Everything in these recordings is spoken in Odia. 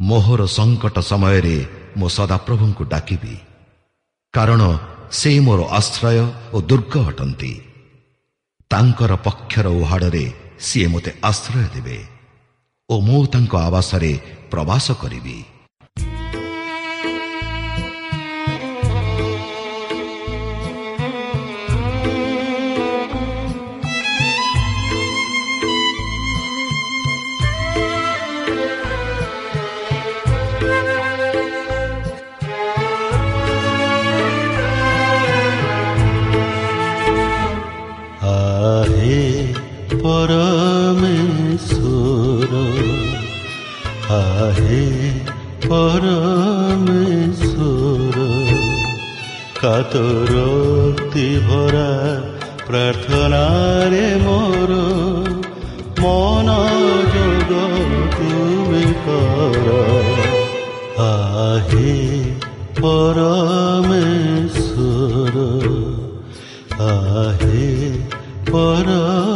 ମୋହର ସଙ୍କଟ ସମୟରେ ମୁଁ ସଦାପ୍ରଭୁଙ୍କୁ ଡାକିବି। କାରଣ ସେ ମୋର ଆଶ୍ରୟ ଓ ଦୁର୍ଗ ଅଟନ୍ତି। ତାଙ୍କର ପକ୍ଷର ଉହାଡ଼ରେ ସିଏ ମୋତେ ଆଶ୍ରୟ ଦେବେ ଓ ମୁଁ ତାଙ୍କ ଆବାସରେ ପ୍ରବାସ କରିବି। କାତରକ୍ତି ଭରା ପ୍ରାର୍ଥନାରେ ମୋର ମନ ଯୋଗ ତୁମେ କର ଆହେ ପରମେଶ୍ୱର ଆହେ ପରମେଶ୍ୱର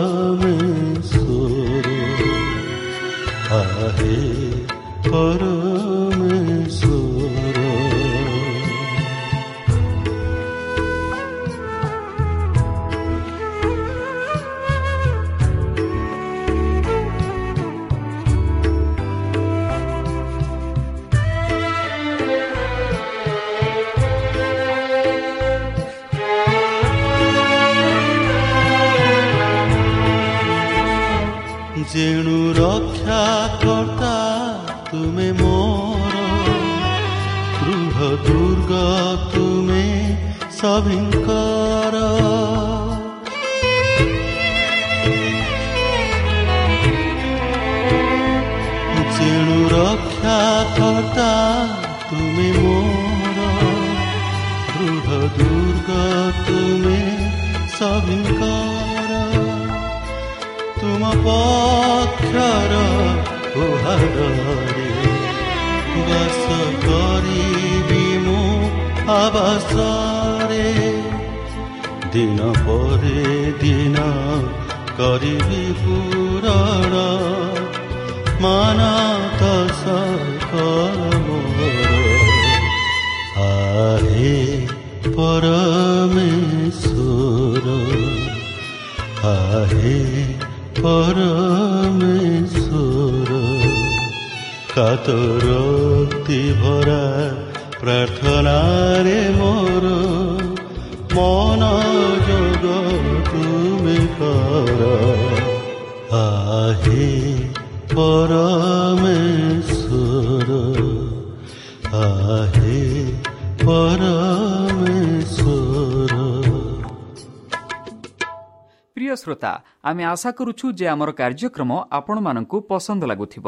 걸어 ଉହାରରେ ବାସ କରିବି ମୁଁ ଆବାସରେ ଦିନ ପରେ ଦିନ କରିବି ପୂରଣ ମାନତ ସକଳ ମୋର ଆହେ ପରମେଶ୍ୱର आहे ଚତୁରକ୍ତି ଭରା ପ୍ରାର୍ଥନାରେ ମୋର ମନ ଯୋଗ ତୁମେ କର ଆହେ ପରମେ ଆହେ ପରମେ ପ୍ରିୟ ଶ୍ରୋତା ଆମେ ଆଶା କରୁଛୁ ଯେ ଆମର କାର୍ଯ୍ୟକ୍ରମ ଆପଣମାନଙ୍କୁ ପସନ୍ଦ ଲାଗୁଥିବ।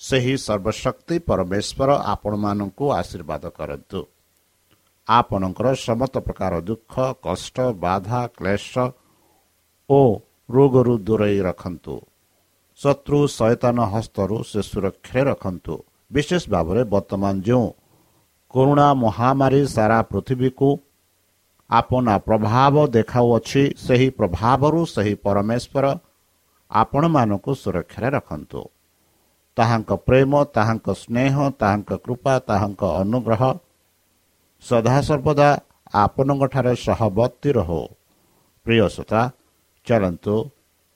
ସେହି ସର୍ବଶକ୍ତି ପରମେଶ୍ୱର ଆପଣମାନଙ୍କୁ ଆଶୀର୍ବାଦ କରନ୍ତୁ। ଆପଣଙ୍କର ସମସ୍ତ ପ୍ରକାର ଦୁଃଖ କଷ୍ଟ ବାଧା କ୍ଲେଶ ଓ ରୋଗରୁ ଦୂରେଇ ରଖନ୍ତୁ। ଶତ୍ରୁ ସୈତାନ ହସ୍ତରୁ ସେ ସୁରକ୍ଷାରେ ରଖନ୍ତୁ। ବିଶେଷ ଭାବରେ ବର୍ତ୍ତମାନ ଯେଉଁ କରୁଣା ମହାମାରୀ ସାରା ପୃଥିବୀକୁ ଆପଣା ପ୍ରଭାବ ଦେଖାଉଅଛି ସେହି ପ୍ରଭାବରୁ ସେହି ପରମେଶ୍ୱର ଆପଣମାନଙ୍କୁ ସୁରକ୍ଷାରେ ରଖନ୍ତୁ। ତାହାଙ୍କ ପ୍ରେମ ତାହାଙ୍କ ସ୍ନେହ ତାହାଙ୍କ କୃପା ତାହାଙ୍କ ଅନୁଗ୍ରହ ସଦାସର୍ବଦା ଆପଣଙ୍କଠାରେ ସହବର୍ତ୍ତୀ ରହୁ। ପ୍ରିୟ ଶ୍ରୋତା ଚାଲନ୍ତୁ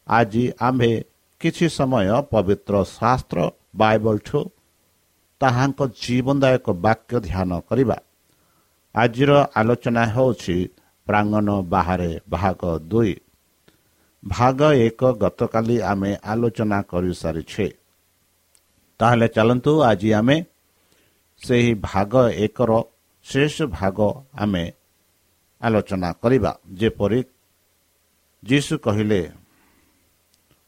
ଆଜି ଆମ୍ଭେ କିଛି ସମୟ ପବିତ୍ର ଶାସ୍ତ୍ର ବାଇବଲଠୁ ତାହାଙ୍କ ଜୀବନଦାୟକ ବାକ୍ୟ ଧ୍ୟାନ କରିବା। ଆଜିର ଆଲୋଚନା ହେଉଛି ପ୍ରାଙ୍ଗନ ବାହାରେ ଭାଗ ଦୁଇ। ଭାଗ ଏକ ଗତକାଲି ଆମେ ଆଲୋଚନା କରିସାରିଛେ। ତାହେଲେ ଚାଲନ୍ତୁ ଆଜି ଆମେ ସେହି ଭାଗ ଏକର ଶେଷ ଭାଗ ଆମେ ଆଲୋଚନା କରିବା। ଯେପରି ଯୀଶୁ କହିଲେ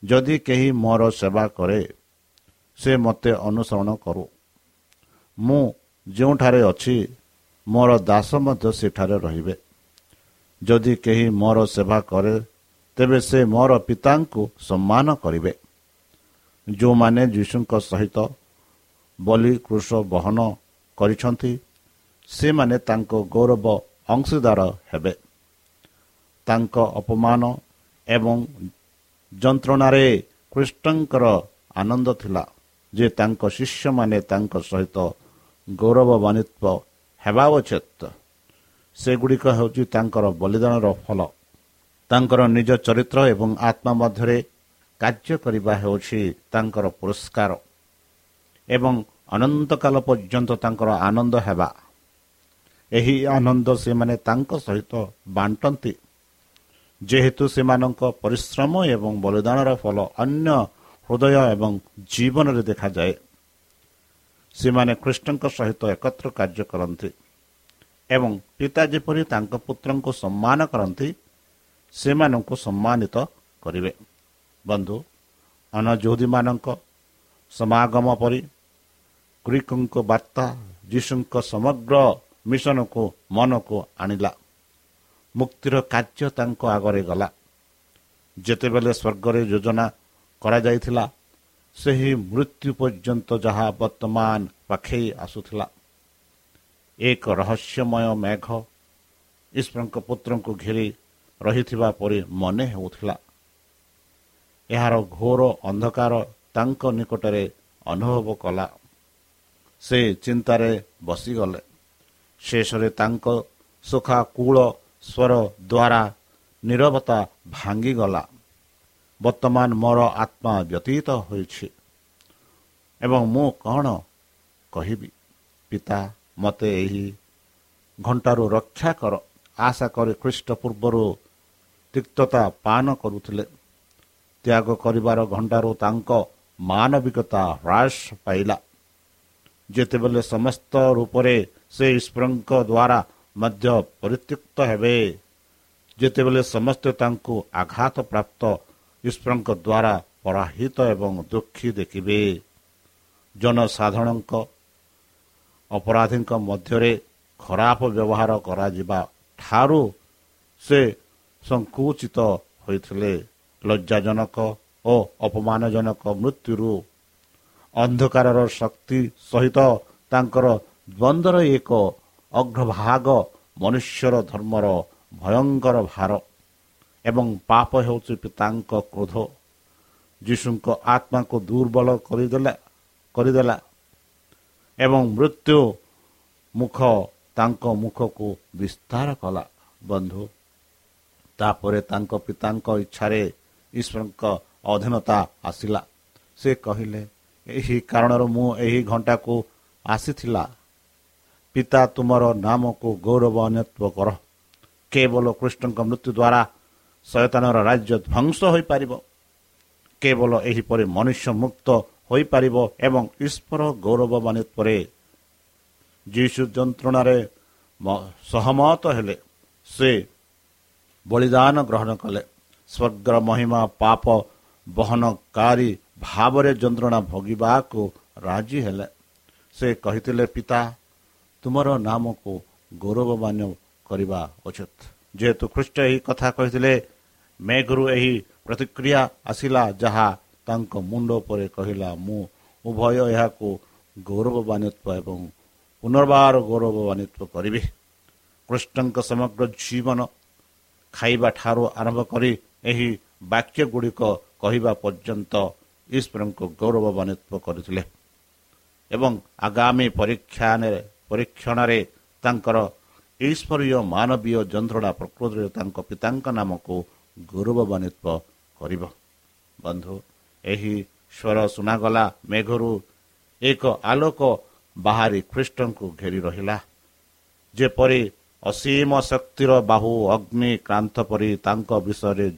ଯଦି କେହି ମୋର ସେବା କରେ ସେ ମୋତେ ଅନୁସରଣ କରୁ। ମୁଁ ଯେଉଁଠାରେ ଅଛି ମୋର ଦାସ ମଧ୍ୟ ସେଠାରେ ରହିବେ। ଯଦି କେହି ମୋର ସେବା କରେ ତେବେ ସେ ମୋର ପିତାଙ୍କୁ ସମ୍ମାନ କରିବେ। ଯେଉଁମାନେ ଯୀଶୁଙ୍କ ସହିତ ବଲି କୃଷ ବହନ କରିଛନ୍ତି ସେମାନେ ତାଙ୍କ ଗୌରବ ଅଂଶୀଦାର ହେବେ। ତାଙ୍କ ଅପମାନ ଏବଂ ଯନ୍ତ୍ରଣାରେ କୃଷ୍ଣଙ୍କର ଆନନ୍ଦ ଥିଲା ଯେ ତାଙ୍କ ଶିଷ୍ୟମାନେ ତାଙ୍କ ସହିତ ଗୌରବାନ୍ୱିତ ହେବା ଉଚିତ ସେଗୁଡ଼ିକ ହେଉଛି ତାଙ୍କର ବଳିଦାନର ଫଳ। ତାଙ୍କର ନିଜ ଚରିତ୍ର ଏବଂ ଆତ୍ମା ମଧ୍ୟରେ କାର୍ଯ୍ୟ କରିବା ହେଉଛି ତାଙ୍କର ପୁରସ୍କାର ଏବଂ ଅନନ୍ତକାଳ ପର୍ଯ୍ୟନ୍ତ ତାଙ୍କର ଆନନ୍ଦ ହେବା। ଏହି ଆନନ୍ଦ ସେମାନେ ତାଙ୍କ ସହିତ ବାଣ୍ଟନ୍ତି। ଯେହେତୁ ସେମାନଙ୍କ ପରିଶ୍ରମ ଏବଂ ବଳିଦାନର ଫଳ ଅନ୍ୟ ହୃଦୟ ଏବଂ ଜୀବନରେ ଦେଖାଯାଏ। ସେମାନେ କୃଷ୍ଣଙ୍କ ସହିତ ଏକତ୍ର କାର୍ଯ୍ୟ କରନ୍ତି ଏବଂ ପିତା ଯେପରି ତାଙ୍କ ପୁତ୍ରଙ୍କୁ ସମ୍ମାନ କରନ୍ତି ସେମାନଙ୍କୁ ସମ୍ମାନିତ କରିବେ। ବନ୍ଧୁ ଅନଯୋଧୀମାନଙ୍କ ସମାଗମ ପରି ଗ୍ରୀକଙ୍କ ବାର୍ତ୍ତା ଯୀଶୁଙ୍କ ସମଗ୍ର ମିଶନକୁ ମନକୁ ଆଣିଲା। ମୁକ୍ତିର କାର୍ଯ୍ୟ ତାଙ୍କ ଆଗରେ ଗଲା। ଯେତେବେଳେ ସ୍ୱର୍ଗରେ ଯୋଜନା କରାଯାଇଥିଲା ସେହି ମୃତ୍ୟୁ ପର୍ଯ୍ୟନ୍ତ ଯାହା ବର୍ତ୍ତମାନ ପାଖେଇ ଆସୁଥିଲା। ଏକ ରହସ୍ୟମୟ ମେଘ ଈଶ୍ୱରଙ୍କ ପୁତ୍ରଙ୍କୁ ଘେରି ରହିଥିବା ପରି ମନେ ହେଉଥିଲା। ଏହାର ଘୋର ଅନ୍ଧକାର ତାଙ୍କ ନିକଟରେ ଅନୁଭବ କଲା। ସେ ଚିନ୍ତାରେ ବସିଗଲେ। ଶେଷରେ ତାଙ୍କ ସୁଖା କୂଳ ସ୍ୱର ଦ୍ୱାରା ନିରବତା ଭାଙ୍ଗିଗଲା। ବର୍ତ୍ତମାନ ମୋର ଆତ୍ମା ବ୍ୟତୀତ ହୋଇଛି। ଏବଂ ମୁଁ କ'ଣ କହିବି? ପିତା ମୋତେ ଏହି ଘଣ୍ଟାରୁ ରକ୍ଷା କର। ଆଶା କରି ଖ୍ରୀଷ୍ଟ ପୂର୍ବରୁ ତିକ୍ତତା ପାନ କରୁଥିଲେ। ତ୍ୟାଗ କରିବାର ଘଣ୍ଟାରୁ ତାଙ୍କ ମାନବିକତା ହ୍ରାସ ପାଇଲା। ଯେତେବେଳେ ସମସ୍ତ ରୂପରେ ସେ ଈଶ୍ୱରଙ୍କ ଦ୍ୱାରା ମଧ୍ୟ ପରିତ୍ୟୁକ୍ତ ହେବେ ଯେତେବେଳେ ସମସ୍ତେ ତାଙ୍କୁ ଆଘାତ ପ୍ରାପ୍ତ ଈଶ୍ୱରଙ୍କ ଦ୍ୱାରା ପରାହିତ ଏବଂ ଦୁଃଖୀ ଦେଖିବେ ଜନସାଧାରଣଙ୍କ ଅପରାଧୀଙ୍କ ମଧ୍ୟରେ ଖରାପ ବ୍ୟବହାର କରାଯିବା ଠାରୁ ସେ ସଂକୁଚିତ ହୋଇଥିଲେ। ଲଜ୍ଜାଜନକ ଓ ଅପମାନଜନକ ମୃତ୍ୟୁରୁ ଅନ୍ଧକାରର ଶକ୍ତି ସହିତ ତାଙ୍କର ଦ୍ୱନ୍ଦ୍ୱର ଏକ ଅଗ୍ରଭାଗ ମନୁଷ୍ୟର ଧର୍ମର ଭୟଙ୍କର ଭାର ଏବଂ ପାପ ହେଉଛି ପିତାଙ୍କ କ୍ରୋଧ। ଯୀଶୁଙ୍କ ଆତ୍ମାକୁ ଦୁର୍ବଳ କରିଦେଲା କରିଦେଲା ଏବଂ ମୃତ୍ୟୁ ମୁଖ ତାଙ୍କ ମୁଖକୁ ବିସ୍ତାର କଲା। ବନ୍ଧୁ ତାପରେ ତାଙ୍କ ପିତାଙ୍କ ଇଚ୍ଛାରେ ଈଶ୍ୱରଙ୍କ ଅଧୀନତା ଆସିଲା। ସେ କହିଲେ ଏହି କାରଣରୁ ମୁଁ ଏହି ଘଣ୍ଟାକୁ ଆସିଥିଲା। ପିତା ତୁମର ନାମକୁ ଗୌରବ ଅନ୍ୟତ୍ଵ କର। କେବଳ କୃଷ୍ଣଙ୍କ ମୃତ୍ୟୁ ଦ୍ୱାରା ଶୟତାନର ରାଜ୍ୟ ଧ୍ୱଂସ ହୋଇପାରିବ। କେବଳ ଏହିପରି ମନୁଷ୍ୟ ମୁକ୍ତ ହୋଇପାରିବ ଏବଂ ଈଶ୍ୱର ଗୌରବମାନିତ୍ୱରେ ଯୀଶୁ ଯନ୍ତ୍ରଣାରେ ସହମତ ହେଲେ। ସେ ବଳିଦାନ ଗ୍ରହଣ କଲେ। ସ୍ୱର୍ଗର ମହିମା ପାପ ବହନକାରୀ ଭାବରେ ଯନ୍ତ୍ରଣା ଭୋଗିବାକୁ ରାଜି ହେଲେ। ସେ କହିଥିଲେ ପିତା ତୁମର ନାମକୁ ଗୌରବମାନ କରିବା ଉଚିତ। ଯେହେତୁ ଖ୍ରୀଷ୍ଟ ଏହି କଥା କହିଥିଲେ ମେଘରୁ ଏହି ପ୍ରତିକ୍ରିୟା ଆସିଲା ଯାହା ତାଙ୍କ ମୁଣ୍ଡ ଉପରେ କହିଲା ମୁଁ ଉଭୟ ଏହାକୁ ଗୌରବବାନିତ୍ୱ ଏବଂ ପୁନର୍ବାର ଗୌରବବାନିତ୍ୱ କରିବି। କୃଷ୍ଣଙ୍କ ସମଗ୍ର ଜୀବନ ଖାଇବା ଠାରୁ ଆରମ୍ଭ କରି ଏହି ବାକ୍ୟ ଗୁଡ଼ିକ କହିବା ପର୍ଯ୍ୟନ୍ତ ଈଶ୍ୱରଙ୍କୁ ଗୌରବବାନିତ୍ୱ କରିଥିଲେ ଏବଂ ଆଗାମୀ ପରୀକ୍ଷାରେ ପରୀକ୍ଷଣରେ ତାଙ୍କର ଈଶ୍ୱରୀୟ ମାନବୀୟ ଯନ୍ତ୍ରଣା ପ୍ରକୃତିରେ ତାଙ୍କ ପିତାଙ୍କ ନାମକୁ ଗୌରବବାନିତ୍ୱ କରିବ। ବନ୍ଧୁ ଏହି ସ୍ୱର ଶୁଣାଗଲା ମେଘରୁ ଏକ ଆଲୋକ ବାହାରି ଖ୍ରୀଷ୍ଟଙ୍କୁ ଘେରି ରହିଲା। ଯେପରି ଅସୀମ ଶକ୍ତିର ବାହୁ ଅଗ୍ନିକ୍ରାନ୍ତ ପରି ତାଙ୍କ ବିଷୟରେ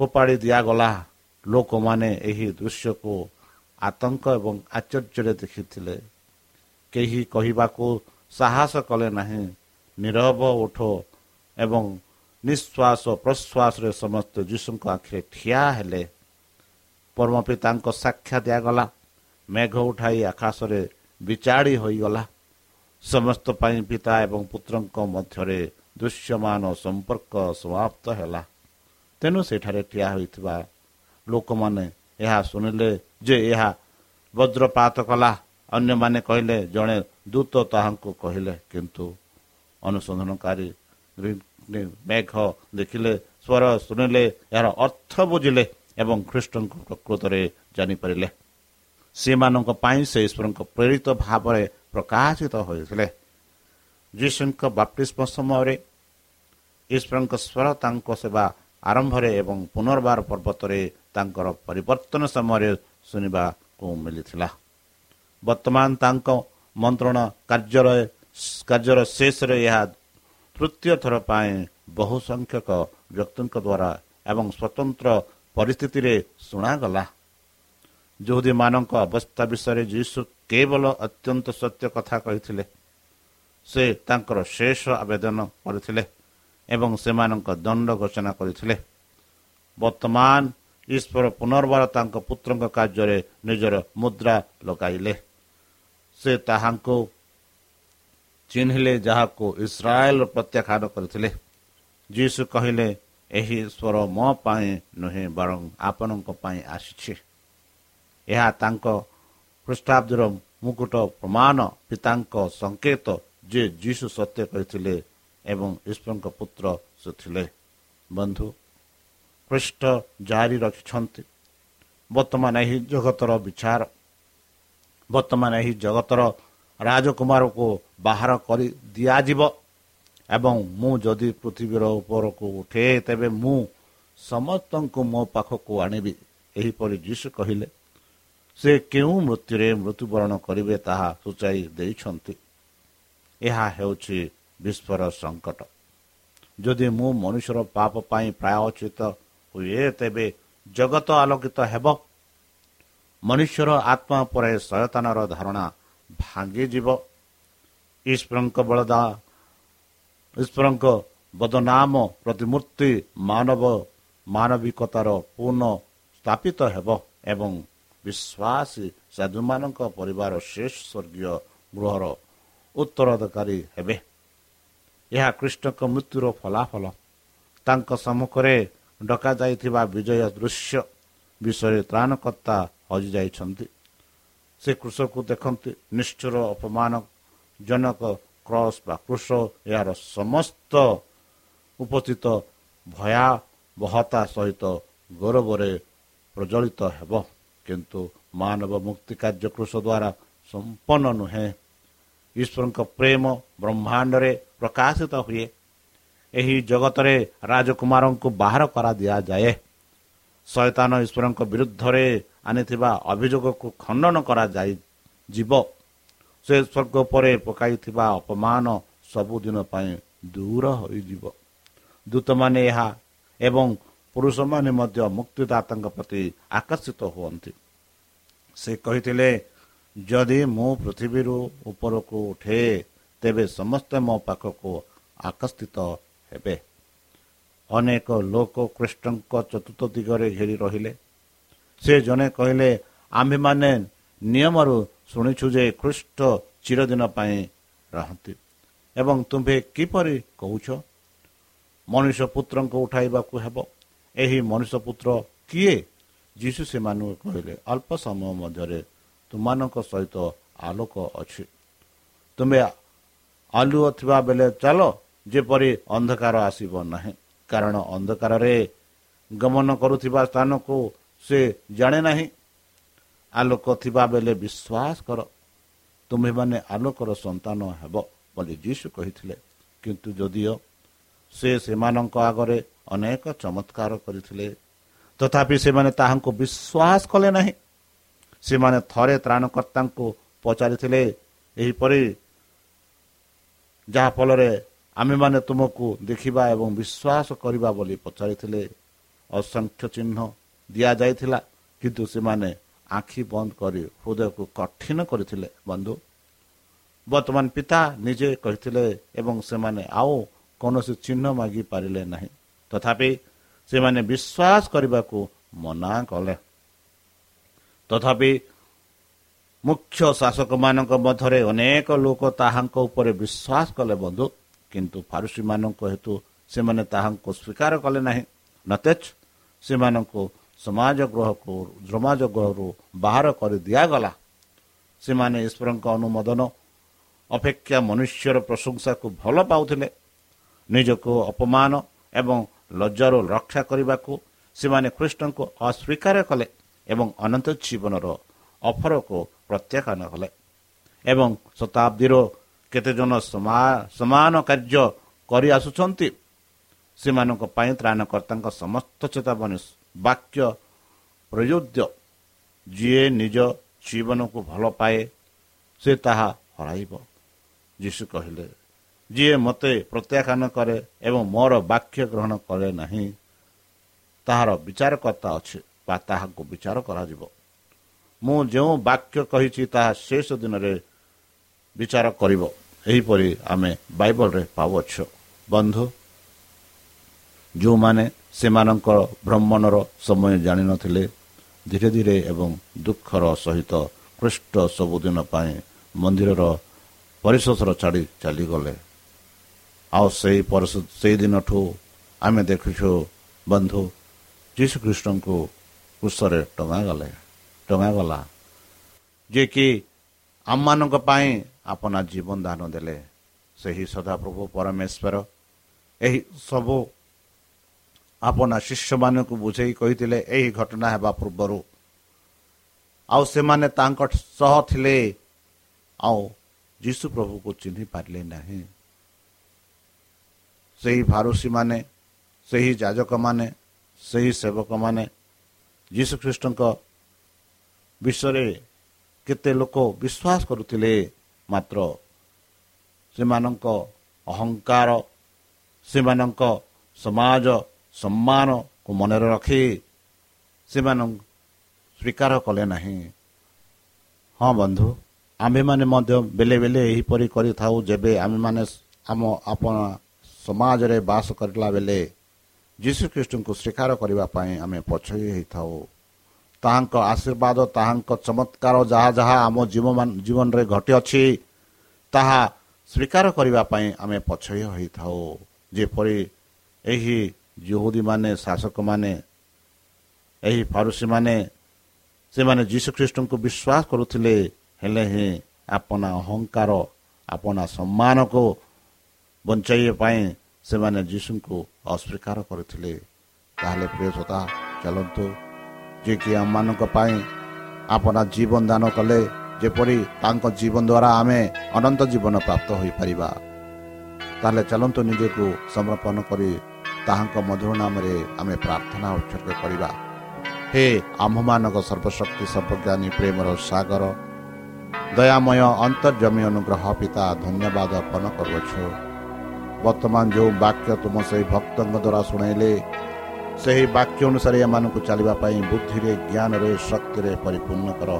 ଫୋପାଡ଼ି ଦିଆଗଲା। ଲୋକମାନେ ଏହି ଦୃଶ୍ୟକୁ ଆତଙ୍କ ଏବଂ ଆଶ୍ଚର୍ଯ୍ୟରେ ଦେଖିଥିଲେ। କେହି କହିବାକୁ ସାହସ କଲେ ନାହିଁ। ନିରବ ଉଠ ଏବଂ ନିଶ୍ୱାସ ପ୍ରଶ୍ୱାସରେ ସମସ୍ତେ ଯୀଶୁଙ୍କ ଆଖିରେ ଠିଆ ହେଲେ। ପରମ ପିତାଙ୍କ ସାକ୍ଷା ଦିଆଗଲା। ମେଘ ଉଠାଇ ଆକାଶରେ ବିଚାଡ଼ି ହୋଇଗଲା। ସମସ୍ତ ପାଇଁ ପିତା ଏବଂ ପୁତ୍ରଙ୍କ ମଧ୍ୟରେ ଦୃଶ୍ୟମାନ ସମ୍ପର୍କ ସମାପ୍ତ ହେଲା। ତେଣୁ ସେଠାରେ ଠିଆ ହୋଇଥିବା ଲୋକମାନେ ଏହା ଶୁଣିଲେ ଯେ ଏହା ବଜ୍ରପାତ କଲା। ଅନ୍ୟମାନେ କହିଲେ ଜଣେ ଦୂତ ତାହାଙ୍କୁ କହିଲେ। କିନ୍ତୁ ଅନୁସନ୍ଧାନକାରୀ ମେଘ ଦେଖିଲେ ସ୍ୱର ଶୁଣିଲେ ଏହାର ଅର୍ଥ ବୁଝିଲେ ଏବଂ ଖ୍ରୀଷ୍ଟଙ୍କୁ ପ୍ରକୃତରେ ଜାଣିପାରିଲେ। ସେମାନଙ୍କ ପାଇଁ ସେ ଈଶ୍ୱରଙ୍କ ପ୍ରେରିତ ଭାବରେ ପ୍ରକାଶିତ ହୋଇଥିଲେ ଯୀଶୁଙ୍କ ବାପ୍ତିସ୍ମ ସମୟରେ ଈଶ୍ୱରଙ୍କ ସ୍ୱର ତାଙ୍କ ସେବା ଆରମ୍ଭରେ ଏବଂ ପୁନର୍ବାର ପର୍ବତରେ ତାଙ୍କର ପରିବର୍ତ୍ତନ ସମୟରେ ଶୁଣିବାକୁ ମିଳିଥିଲା ବର୍ତ୍ତମାନ ତାଙ୍କ ମନ୍ତ୍ରଣ କାର୍ଯ୍ୟର କାର୍ଯ୍ୟର ଶେଷରେ ଏହା ତୃତୀୟ ଥର ପାଇଁ ବହୁ ସଂଖ୍ୟକ ବ୍ୟକ୍ତିଙ୍କ ଦ୍ୱାରା ଏବଂ ସ୍ୱତନ୍ତ୍ର ପରିସ୍ଥିତିରେ ଶୁଣାଗଲା ଯୁହୁଦୀମାନଙ୍କ ଅବସ୍ଥା ବିଷୟରେ ଯୀଶୁ କେବଳ ଅତ୍ୟନ୍ତ ସତ୍ୟ କଥା କହିଥିଲେ। ସେ ତାଙ୍କର ଶେଷ ଆବେଦନ କରିଥିଲେ ଏବଂ ସେମାନଙ୍କ ଦଣ୍ଡ ଘୋଷଣା କରିଥିଲେ। ବର୍ତ୍ତମାନ ଈଶ୍ୱର ପୁନର୍ବାର ତାଙ୍କ ପୁତ୍ରଙ୍କ କାର୍ଯ୍ୟରେ ନିଜର ମୁଦ୍ରା ଲଗାଇଲେ। ସେ ତାହାଙ୍କୁ ଚିହ୍ନିଲେ ଯାହାକୁ ଇସ୍ରାଏଲ ପ୍ରତ୍ୟାଖ୍ୟାନ କରିଥିଲେ। ଯୀଶୁ କହିଲେ ଏହି ସ୍ୱର ମୋ ପାଇଁ ନୁହେଁ ବରଂ ଆପଣଙ୍କ ପାଇଁ ଆସିଛି। ଏହା ତାଙ୍କ ଖ୍ରୀଷ୍ଟାବ୍ଦର ମୁକୁଟ ପ୍ରମାଣ ପିତାଙ୍କ ସଂକେତ ଯେ ଯୀଶୁ ସତ୍ୟ କହିଥିଲେ ଏବଂ ଈଶ୍ୱରଙ୍କ ପୁତ୍ର ସେ ଥିଲେ। ବନ୍ଧୁ ଖ୍ରୀଷ୍ଟ ଜାରି ରଖିଛନ୍ତି। ବର୍ତ୍ତମାନ ଏହି ଜଗତର ବିଚାର ବର୍ତ୍ତମାନ ଏହି ଜଗତର ରାଜକୁମାରକୁ ବାହାର କରି ଦିଆଯିବ ଏବଂ ମୁଁ ଯଦି ପୃଥିବୀର ଉପରକୁ ଉଠେ ତେବେ ମୁଁ ସମସ୍ତଙ୍କୁ ମୋ ପାଖକୁ ଆଣିବି। ଏହିପରି ଯୀଶୁ କହିଲେ। ସେ କେଉଁ ମୃତ୍ୟୁରେ ମୃତ୍ୟୁବରଣ କରିବେ ତାହା ସୂଚାଇ ଦେଇଛନ୍ତି। ଏହା ହେଉଛି ବିଶ୍ୱର ସଙ୍କଟ ଯଦି ମୁଁ ମନୁଷ୍ୟର ପାପ ପାଇଁ ପ୍ରାୟୋଚିତ ହୁଏ ତେବେ ଜଗତ ଆଲୋକିତ ହେବ। ମନୁଷ୍ୟର ଆତ୍ମା ପରେ ସୟତାନର ଧାରଣା ଭାଙ୍ଗିଯିବ। ଈଶ୍ୱରଙ୍କ ବଳଦା ଈଶ୍ୱରଙ୍କ ବଦନାମ ପ୍ରତିମୂର୍ତ୍ତି ମାନବ ମାନବିକତାର ପୁନଃ ସ୍ଥାପିତ ହେବ ଏବଂ ବିଶ୍ୱାସୀ ସାଧୁମାନଙ୍କ ପରିବାର ଶେଷ ସ୍ୱର୍ଗୀୟ ଗୃହର ଉତ୍ତରାଧିକାରୀ ହେବେ। ଏହା କୃଷ୍ଣଙ୍କ ମୃତ୍ୟୁର ଫଳାଫଳ। ତାଙ୍କ ସମ୍ମୁଖରେ ଡକାଯାଇଥିବା ବିଜୟ ଦୃଶ୍ୟ ବିଷୟରେ ତ୍ରାଣକର୍ତ୍ତା ହଜିଯାଇଛନ୍ତି। ସେ କୃଷକୁ ଦେଖନ୍ତି ନିଷ୍ଠୁର ଅପମାନ ଜନକ କ୍ରସ୍ ବା କୃଷ ଏହାର ସମସ୍ତ ଉପସ୍ଥିତ ଭୟାବହତା ସହିତ ଗୌରବରେ ପ୍ରଜ୍ୱଳିତ ହେବ। କିନ୍ତୁ ମାନବ ମୁକ୍ତି କାର୍ଯ୍ୟ କୃଷ ଦ୍ୱାରା ସମ୍ପନ୍ନ ନୁହେଁ ଈଶ୍ୱରଙ୍କ ପ୍ରେମ ବ୍ରହ୍ମାଣ୍ଡରେ ପ୍ରକାଶିତ ହୁଏ ଏହି ଜଗତରେ ରାଜକୁମାରଙ୍କୁ ବାହାର କରାଦିଆଯାଏ ଶୈତାନ ଈଶ୍ୱରଙ୍କ ବିରୁଦ୍ଧରେ ଆଣିଥିବା ଅଭିଯୋଗକୁ ଖଣ୍ଡନ କରାଯାଇ ଯିବ ସେ ସ୍ୱର୍ଗ ପରେ ପକାଇଥିବା ଅପମାନ ସବୁଦିନ ପାଇଁ ଦୂର ହୋଇଯିବ ଦୂତମାନେ ଏହା ଏବଂ ପୁରୁଷମାନେ ମଧ୍ୟ ମୁକ୍ତିଦାତାଙ୍କ ପ୍ରତି ଆକର୍ଷିତ ହୁଅନ୍ତି। ସେ କହିଥିଲେ ଯଦି ମୁଁ ପୃଥିବୀରୁ ଉପରକୁ ଉଠେ ତେବେ ସମସ୍ତେ ମୋ ପାଖକୁ ଆକର୍ଷିତ ହେବେ। ଅନେକ ଲୋକ କୃଷ୍ଣଙ୍କ ଚତୁର୍ଥ ଦିଗରେ ଘେରି ରହିଲେ। ସେ ଜଣେ କହିଲେ ଆମ୍ଭେମାନେ ନିୟମରୁ ଶୁଣିଛୁ ଯେ ଖ୍ରୀଷ୍ଟ ଚିରଦିନ ପାଇଁ ରହନ୍ତି। ଏବଂ ତୁମ୍ଭେ କିପରି କହୁଛ? ମଣିଷ ପୁତ୍ରଙ୍କୁ ଉଠାଇବାକୁ ହେବ। ଏହି ମଣିଷ ପୁତ୍ର କିଏ? ଯୀଶୁ ସେମାନଙ୍କୁ କହିଲେ ଅଳ୍ପ ସମୟ ମଧ୍ୟରେ ତୁମମାନଙ୍କ ସହିତ ଆଲୋକ ଅଛି। ତୁମେ ଆଲୁଅ ଥିବା ବେଳେ ଚାଲ ଯେପରି ଅନ୍ଧକାର ଆସିବ ନାହିଁ। କାରଣ ଅନ୍ଧକାରରେ ଗମନ କରୁଥିବା ସ୍ଥାନକୁ ସେ ଜାଣେ ନାହିଁ। ଆଲୋକ ଥିବା ବେଳେ ବିଶ୍ୱାସ କର ତୁମେମାନେ ଆଲୋକର ସନ୍ତାନ ହେବ ବୋଲି ଯୀଶୁ କହିଥିଲେ। କିନ୍ତୁ ଯଦିଓ ସେ ସେମାନଙ୍କ ଆଗରେ ଅନେକ ଚମତ୍କାର କରିଥିଲେ। ତଥାପି ସେମାନେ ତାହାଙ୍କୁ ବିଶ୍ୱାସ କଲେ ନାହିଁ। ସେମାନେ ଥରେ ତ୍ରାଣକର୍ତ୍ତାଙ୍କୁ ପଚାରିଥିଲେ ଏହିପରି ଯାହାଫଳରେ ଆମେମାନେ ତୁମକୁ ଦେଖିବା ଏବଂ ବିଶ୍ୱାସ କରିବା ବୋଲି ପଚାରିଥିଲେ। ଅସଂଖ୍ୟ ଚିହ୍ନ ଦିଆଯାଇଥିଲା କିନ୍ତୁ ସେମାନେ ଆଖି ବନ୍ଦ କରି ହୃଦୟକୁ କଠିନ କରିଥିଲେ। ବନ୍ଧୁ ବର୍ତ୍ତମାନ ପିତା ନିଜେ କହିଥିଲେ ଏବଂ ସେମାନେ ଆଉ କୌଣସି ଚିହ୍ନ ମାଗି ପାରିଲେ ନାହିଁ। ତଥାପି ସେମାନେ ବିଶ୍ୱାସ କରିବାକୁ ମନା କଲେ। ତଥାପି ମୁଖ୍ୟ ଶାସକମାନଙ୍କ ମଧ୍ୟରେ ଅନେକ ଲୋକ ତାହାଙ୍କ ଉପରେ ବିଶ୍ୱାସ କଲେ ବନ୍ଧୁ କିନ୍ତୁ ଫାରୁସୀମାନଙ୍କ ହେତୁ ସେମାନେ ତାହାଙ୍କୁ ସ୍ୱୀକାର କଲେ ନାହିଁ। ନଚେତ୍ ସେମାନଙ୍କୁ ସମାଜ ଗୃହକୁ ସମାଜ ଗୃହରୁ ବାହାର କରି ଦିଆଗଲା। ସେମାନେ ଈଶ୍ୱରଙ୍କ ଅନୁମୋଦନ ଅପେକ୍ଷା ମନୁଷ୍ୟର ପ୍ରଶଂସାକୁ ଭଲ ପାଉଥିଲେ। ନିଜକୁ ଅପମାନ ଏବଂ ଲଜ୍ଜାରୁ ରକ୍ଷା କରିବାକୁ ସେମାନେ କୃଷ୍ଣଙ୍କୁ ଅସ୍ୱୀକାର କଲେ ଏବଂ ଅନନ୍ତ ଜୀବନର ଅଫରକୁ ପ୍ରତ୍ୟାଖ୍ୟାନ କଲେ ଏବଂ ଶତାବ୍ଦୀର କେତେଜଣ ସମାନ କାର୍ଯ୍ୟ କରିଆସୁଛନ୍ତି ସେମାନଙ୍କ ପାଇଁ ତ୍ରାଣକର୍ତ୍ତାଙ୍କ ସମସ୍ତ ଚେତାବନୀ ବାକ୍ୟ ପ୍ରଯୁଜ୍ୟ ଯିଏ ନିଜ ଜୀବନକୁ ଭଲ ପାଏ ସେ ତାହା ହରାଇବ। ଯୀଶୁ କହିଲେ ଯିଏ ମୋତେ ପ୍ରତ୍ୟାଖ୍ୟାନ କରେ ଏବଂ ମୋର ବାକ୍ୟ ଗ୍ରହଣ କରେ ନାହିଁ ତାହାର ବିଚାରକର୍ତ୍ତା ଅଛି ବା ତାହାକୁ ବିଚାର କରାଯିବ। ମୁଁ ଯେଉଁ ବାକ୍ୟ କହିଛି ତାହା ଶେଷ ଦିନରେ ବିଚାର କରିବ। ଏହିପରି ଆମେ ବାଇବଲରେ ପାଉଅଛୁ ବନ୍ଧୁ ଯେଉଁମାନେ ସେମାନଙ୍କର ଭ୍ରମଣର ସମୟ ଜାଣିନଥିଲେ ଧୀରେ ଧୀରେ ଏବଂ ଦୁଃଖର ସହିତ କୃଷ୍ଟ ସବୁଦିନ ପାଇଁ ମନ୍ଦିରର ପରିଶୋଷର ଛାଡ଼ି ଚାଲିଗଲେ। ଆଉ ସେଇ ସେଇଦିନଠୁ ଆମେ ଦେଖୁଛୁ ବନ୍ଧୁ ଯୀଶୁଖ୍ରୀଷ୍ଟଙ୍କୁ କୃଷରେ ଟଙ୍ଗାଗଲେ ଟଙ୍ଗାଗଲା ଯିଏକି ଆମମାନଙ୍କ ପାଇଁ ଆପଣା ଜୀବନ ଦାନ ଦେଲେ ସେହି ସଦାପ୍ରଭୁ ପରମେଶ୍ୱର ଏହି ସବୁ ଆପଣା ଶିଷ୍ୟମାନଙ୍କୁ ବୁଝେଇ କହିଥିଲେ ଏହି ଘଟଣା ହେବା ପୂର୍ବରୁ ଆଉ ସେମାନେ ତାଙ୍କ ସହ ଥିଲେ ଆଉ ଯୀଶୁ ପ୍ରଭୁକୁ ଚିହ୍ନି ପାରିଲେ ନାହିଁ ସେହି ଫାରୁସୀମାନେ ସେହି ଯାଜକମାନେ ସେହି ସେବକମାନେ ଯୀଶୁଖ୍ରୀଷ୍ଟଙ୍କ ବିଷୟରେ କେତେ ଲୋକ ବିଶ୍ୱାସ କରୁଥିଲେ ମାତ୍ର। ସେମାନଙ୍କ ଅହଙ୍କାର ସେମାନଙ୍କ ସମାଜ ସମ୍ମାନକୁ ମନରେ ରଖି ସେମାନଙ୍କୁ ସ୍ୱୀକାର କଲେ ନାହିଁ। ହଁ ବନ୍ଧୁ ଆମ୍ଭେମାନେ ମଧ୍ୟ ବେଲେ ବେଲେ ଏହିପରି କରିଥାଉ ଯେବେ ଆମେମାନେ ଆମ ଆପଣ ସମାଜରେ ବାସ କରିଲା ବେଳେ ଯୀଶୁଖ୍ରୀଷ୍ଟଙ୍କୁ ସ୍ୱୀକାର କରିବା ପାଇଁ ଆମେ ପଛଇ ହୋଇଥାଉ। ତାହାଙ୍କ ଆଶୀର୍ବାଦ ତାହାଙ୍କ ଚମତ୍କାର ଯାହା ଯାହା ଆମ ଜୀବନରେ ଘଟିଅଛି ତାହା ସ୍ୱୀକାର କରିବା ପାଇଁ ଆମେ ପଛଇ ହୋଇଥାଉ। ଯେପରି ଏହି ଜୁହୁଦୀମାନେ ଶାସକମାନେ ଏହି ଫାରୁସୀମାନେ ସେମାନେ ଯୀଶୁଖ୍ରୀଷ୍ଟଙ୍କୁ ବିଶ୍ୱାସ କରୁଥିଲେ ହେଲେ ହିଁ ଆପଣା ଅହଙ୍କାର ଆପଣା ସମ୍ମାନକୁ ବଞ୍ଚାଇବା ପାଇଁ ସେମାନେ ଯୀଶୁଙ୍କୁ ଅସ୍ୱୀକାର କରିଥିଲେ ତାହେଲେ ପ୍ରିୟସତା ଚାଲନ୍ତୁ ଯିଏକି ଆମମାନଙ୍କ ପାଇଁ ଆପଣା ଜୀବନ ଦାନ କଲେ ଯେପରି ତାଙ୍କ ଜୀବନ ଦ୍ୱାରା ଆମେ ଅନନ୍ତ ଜୀବନ ପ୍ରାପ୍ତ ହୋଇପାରିବା ତାହେଲେ ଚାଲନ୍ତୁ ନିଜକୁ ସମର୍ପଣ କରି ତାହାଙ୍କ ମଧୁର ନାମରେ ଆମେ ପ୍ରାର୍ଥନା ଉତ୍ସର୍ଗ କରିବା ହେ ଆମ୍ଭମାନଙ୍କ ସର୍ବଶକ୍ତି ସର୍ବଜ୍ଞାନୀ ପ୍ରେମର ସାଗର ଦୟାମୟ ଅନ୍ତର୍ଜମୀ ଅନୁଗ୍ରହ ପିତା ଧନ୍ୟବାଦ ଅର୍ପଣ କରୁଅଛୁ ବର୍ତ୍ତମାନ ଯେଉଁ ବାକ୍ୟ ତୁମ ସେହି ଭକ୍ତଙ୍କ ଦ୍ୱାରା ଶୁଣାଇଲେ ସେହି ବାକ୍ୟ ଅନୁସାରେ ଏମାନଙ୍କୁ ଚାଲିବା ପାଇଁ ବୁଦ୍ଧିରେ ଜ୍ଞାନରେ ଶକ୍ତିରେ ପରିପୂର୍ଣ୍ଣ କର।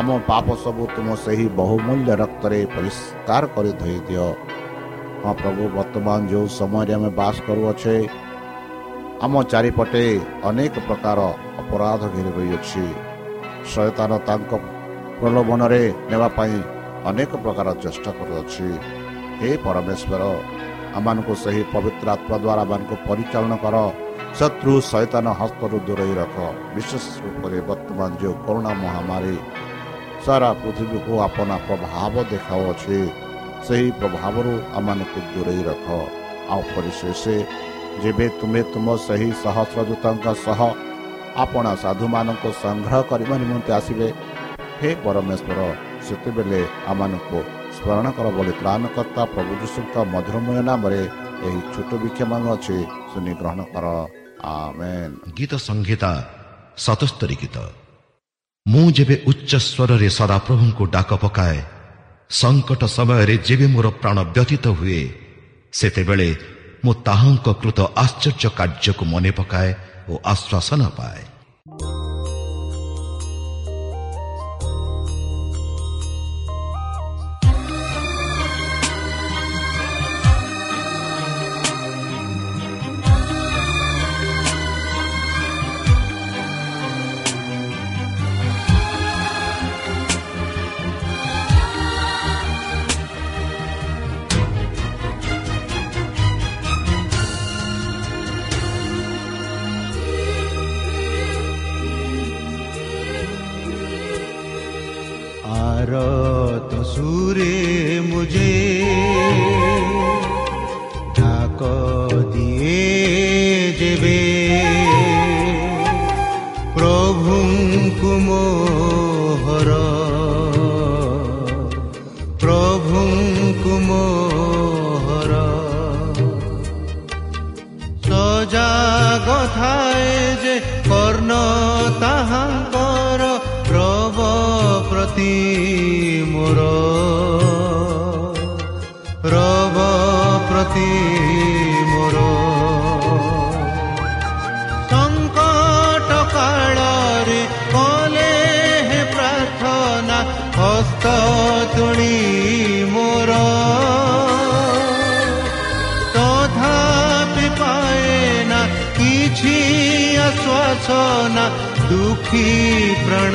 ଆମ ପାପ ସବୁ ତୁମ ସେହି ବହୁମୂଲ୍ୟ ରକ୍ତରେ ପରିଷ୍କାର କରି ଧୋଇ ଦିଅ ହଁ ପ୍ରଭୁ ବର୍ତ୍ତମାନ ଯେଉଁ ସମୟରେ ଆମେ ବାସ କରୁଅଛେ ଆମ ଚାରିପଟେ ଅନେକ ପ୍ରକାର ଅପରାଧ ଘେରି ରହିଅଛି। ଶୟତାନ ତାଙ୍କ ପ୍ରଲୋଭନରେ ନେବା ପାଇଁ ଅନେକ ପ୍ରକାର ଚେଷ୍ଟା କରୁଅଛି। ହେ ପରମେଶ୍ୱର ଆମମାନଙ୍କୁ ସେହି ପବିତ୍ର ଆତ୍ମା ଦ୍ୱାରା ଆମମାନଙ୍କୁ ପରିଚାଳନା କର ଶତ୍ରୁ ସୈତାନ ହସ୍ତରୁ ଦୂରେଇ ରଖ। ବିଶେଷ ରୂପରେ ବର୍ତ୍ତମାନ ଯେଉଁ କରୋନା ମହାମାରୀ ସାରା ପୃଥିବୀକୁ ଆପଣା ପ୍ରଭାବ ଦେଖାଉଅଛି ସେହି ପ୍ରଭାବରୁ ଆମମାନଙ୍କୁ ଦୂରେଇ ରଖ। ଆଉ ପରିଶେଷ ଯେବେ ତୁମେ ତୁମ ସେହି ସହସ୍ରଦୂତଙ୍କ ସହ ଆପଣା ସାଧୁମାନଙ୍କୁ ସଂଗ୍ରହ କରିବା ନିମନ୍ତେ ଆସିବେ ହେ ପରମେଶ୍ୱର ସେତେବେଳେ ଆମମାନଙ୍କୁ ସ୍ମରଣ କର ବୋଲି ତ୍ରାଣକର୍ତ୍ତା ପ୍ରଭୁ ଯୀଶୁଙ୍କ ମଧୁରମୟ ନାମରେ ଏହି ଛୋଟ ବିକ୍ଷମାନ ଅଛି। ଶୁନି ଗ୍ରହଣ କର। ଗୀତ ସଂହିତା ସତସ୍ତରୀ ଗୀତ। ମୁଁ ଯେବେ ଉଚ୍ଚ ସ୍ୱରରେ ସଦାପ୍ରଭୁଙ୍କୁ ଡାକ ପକାଏ ସଙ୍କଟ ସମୟରେ ଯେବେ ମୋର ପ୍ରାଣ ବ୍ୟତୀତ ହୁଏ ସେତେବେଳେ ମୁଁ ତାହାଙ୍କ କୃତ ଆଶ୍ଚର୍ଯ୍ୟ କାର୍ଯ୍ୟକୁ ମନେ ପକାଏ ଓ ଆଶ୍ୱାସନା ପାଏ। জগথায় যে কর্ণ তাহাঙ্কর প্রব প্রতি মোর। প্রব প্রতি दुखी प्रण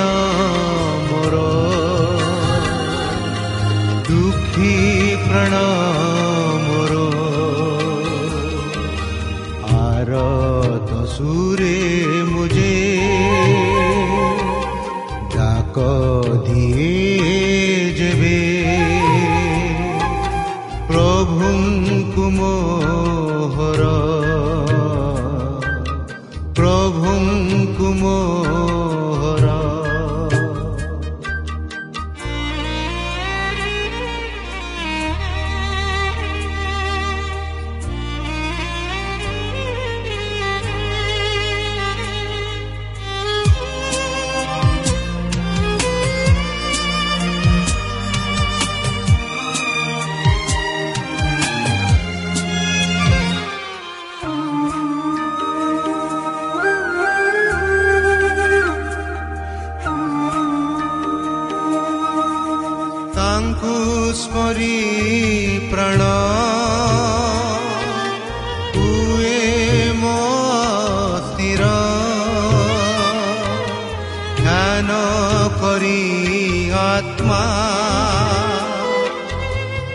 କରି ଆତ୍ମା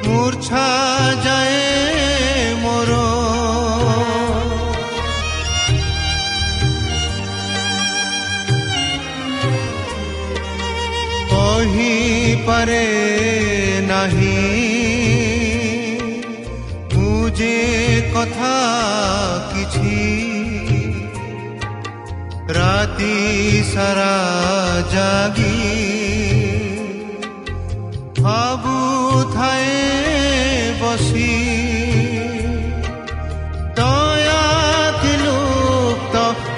ମୂର୍ଚ୍ଛା ଯାଏ ମୋର କହିପାରେ ନାହିଁ ମୁଁ ଯେ କଥା ରାତି ସାରା ଜାଗି ଭାବୁଥାଏ ବସି ଦୟାତିଲୁପ୍ତ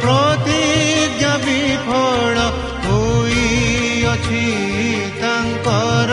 ପ୍ରତିଜ୍ଞା ବିଫଳ ହୋଇଅଛି ତାଙ୍କର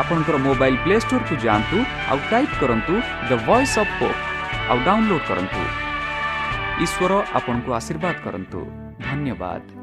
ଆପଣଙ୍କର ମୋବାଇଲ୍ ପ୍ଲେ ଷ୍ଟୋରକୁ ଯାଆନ୍ତୁ ଆଉ ଟାଇପ୍ କରନ୍ତୁ ଦ ଭଏସ୍ ଅଫ୍ ପୋପ୍ ଆଉ ଡାଉନଲୋଡ୍ କରନ୍ତୁ। ଈଶ୍ୱର ଆପଣଙ୍କୁ ଆଶୀର୍ବାଦ କରନ୍ତୁ। ଧନ୍ୟବାଦ।